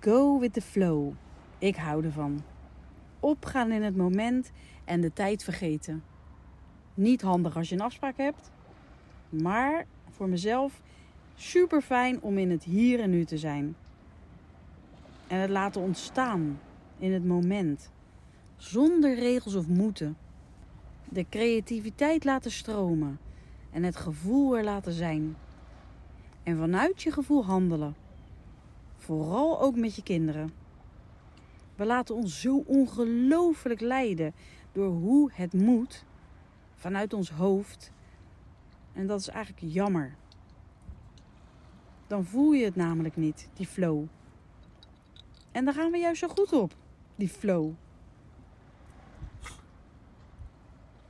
Go with the flow. Ik hou ervan. Opgaan in het moment en de tijd vergeten. Niet handig als je een afspraak hebt, maar voor mezelf super fijn om in het hier en nu te zijn. En het laten ontstaan in het moment, zonder regels of moeten. De creativiteit laten stromen en het gevoel er laten zijn. En vanuit je gevoel handelen. Vooral ook met je kinderen. We laten ons zo ongelooflijk leiden door hoe het moet vanuit ons hoofd. En dat is eigenlijk jammer. Dan voel je het namelijk niet, die flow. En daar gaan we juist zo goed op, die flow.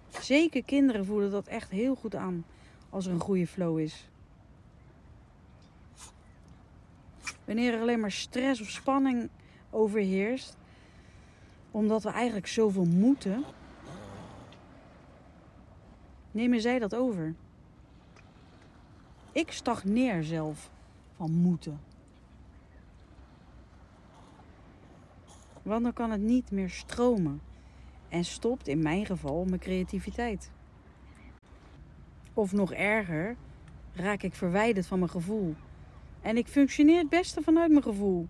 Zeker kinderen voelen dat echt heel goed aan als er een goede flow is. Wanneer er alleen maar stress of spanning overheerst, omdat we eigenlijk zoveel moeten, nemen zij dat over. Ik stagneer zelf van moeten. Want dan kan het niet meer stromen en stopt in mijn geval mijn creativiteit. Of nog erger, raak ik verwijderd van mijn gevoel. En ik functioneer het beste vanuit mijn gevoel.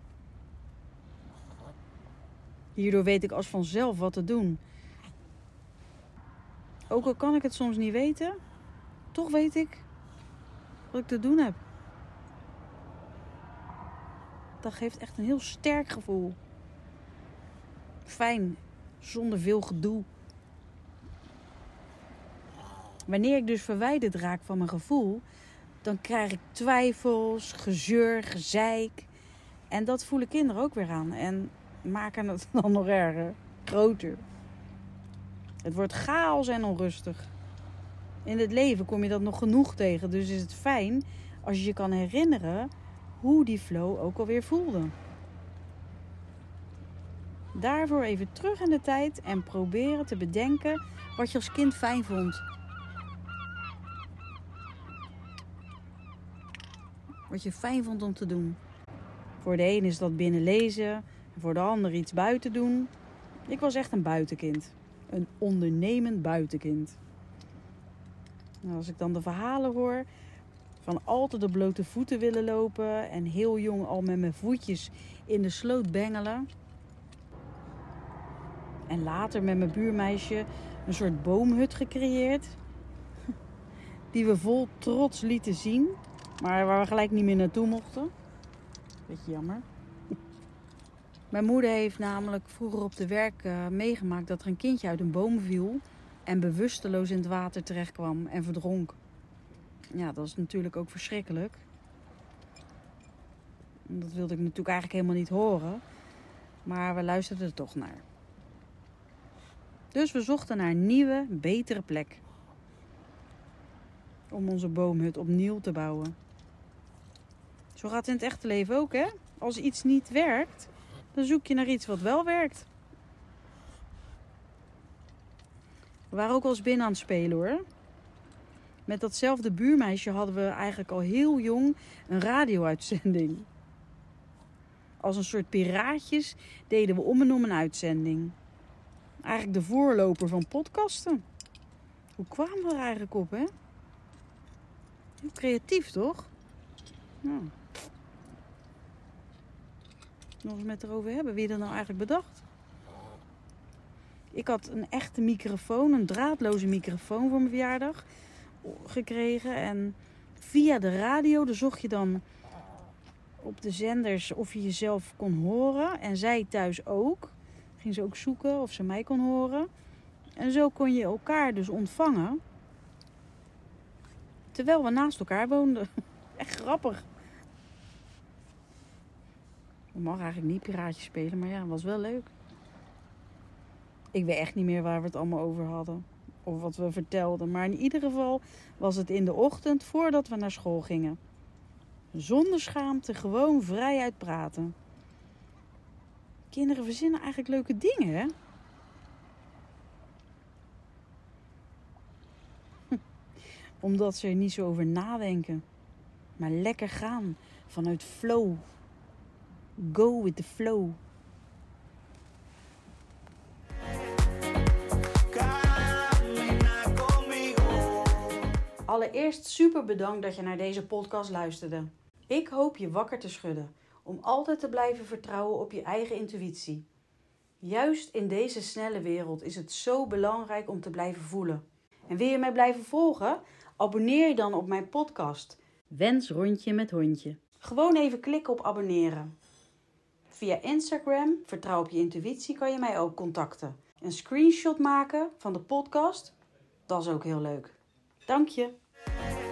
Hierdoor weet ik als vanzelf wat te doen. Ook al kan ik het soms niet weten, toch weet ik wat ik te doen heb. Dat geeft echt een heel sterk gevoel. Fijn, zonder veel gedoe. Wanneer ik dus verwijderd raak van mijn gevoel, dan krijg ik twijfels, gezeur, gezeik. En dat voelen kinderen ook weer aan en maken het dan nog erger, groter. Het wordt chaos en onrustig. In het leven kom je dat nog genoeg tegen, dus is het fijn als je je kan herinneren hoe die flow ook alweer voelde. Daarvoor even terug in de tijd en proberen te bedenken wat je als kind fijn vond. Wat je fijn vond om te doen. Voor de een is dat binnen lezen, en voor de ander iets buiten doen. Ik was echt een buitenkind. Een ondernemend buitenkind. Nou, als ik dan de verhalen hoor van altijd op blote voeten willen lopen en heel jong al met mijn voetjes in de sloot bengelen. En later met mijn buurmeisje een soort boomhut gecreëerd. Die we vol trots lieten zien, maar waar we gelijk niet meer naartoe mochten. Beetje jammer. Mijn moeder heeft namelijk vroeger op de werk uh, meegemaakt dat er een kindje uit een boom viel en bewusteloos in het water terecht kwam en verdronk. Ja, dat is natuurlijk ook verschrikkelijk. Dat wilde ik natuurlijk eigenlijk helemaal niet horen. Maar we luisterden er toch naar. Dus we zochten naar een nieuwe, betere plek. Om onze boomhut opnieuw te bouwen. Zo gaat het in het echte leven ook, hè? Als iets niet werkt, dan zoek je naar iets wat wel werkt. We waren ook wel eens binnen aan het spelen hoor. Met datzelfde buurmeisje hadden we eigenlijk al heel jong een radio-uitzending. Als een soort piraatjes deden we om en om een uitzending. Eigenlijk de voorloper van podcasten. Hoe kwamen we er eigenlijk op, hè? Heel creatief, toch? Nou. Nog eens met erover hebben. Wie dat nou eigenlijk bedacht? Ik had een echte microfoon, een draadloze microfoon voor mijn verjaardag gekregen. En via de radio, daar zocht je dan op de zenders of je jezelf kon horen. En zij thuis ook. Ging ze ook zoeken of ze mij kon horen. En zo kon je elkaar dus ontvangen. Terwijl we naast elkaar woonden. Echt grappig. Ik mag eigenlijk niet piraatje spelen, maar ja, was wel leuk. Ik weet echt niet meer waar we het allemaal over hadden. Of wat we vertelden. Maar in ieder geval was het in de ochtend voordat we naar school gingen. Zonder schaamte, gewoon vrij uitpraten. Kinderen verzinnen eigenlijk leuke dingen, hè? Omdat ze er niet zo over nadenken. Maar lekker gaan. Vanuit flow. Go with the flow. Allereerst super bedankt dat je naar deze podcast luisterde. Ik hoop je wakker te schudden om altijd te blijven vertrouwen op je eigen intuïtie. Juist in deze snelle wereld is het zo belangrijk om te blijven voelen. En wil je mij blijven volgen? Abonneer je dan op mijn podcast. Wens rondje met hondje. Gewoon even klikken op abonneren. Via Instagram, vertrouw op je intuïtie, kan je mij ook contacten. Een screenshot maken van de podcast, dat is ook heel leuk. Dank je.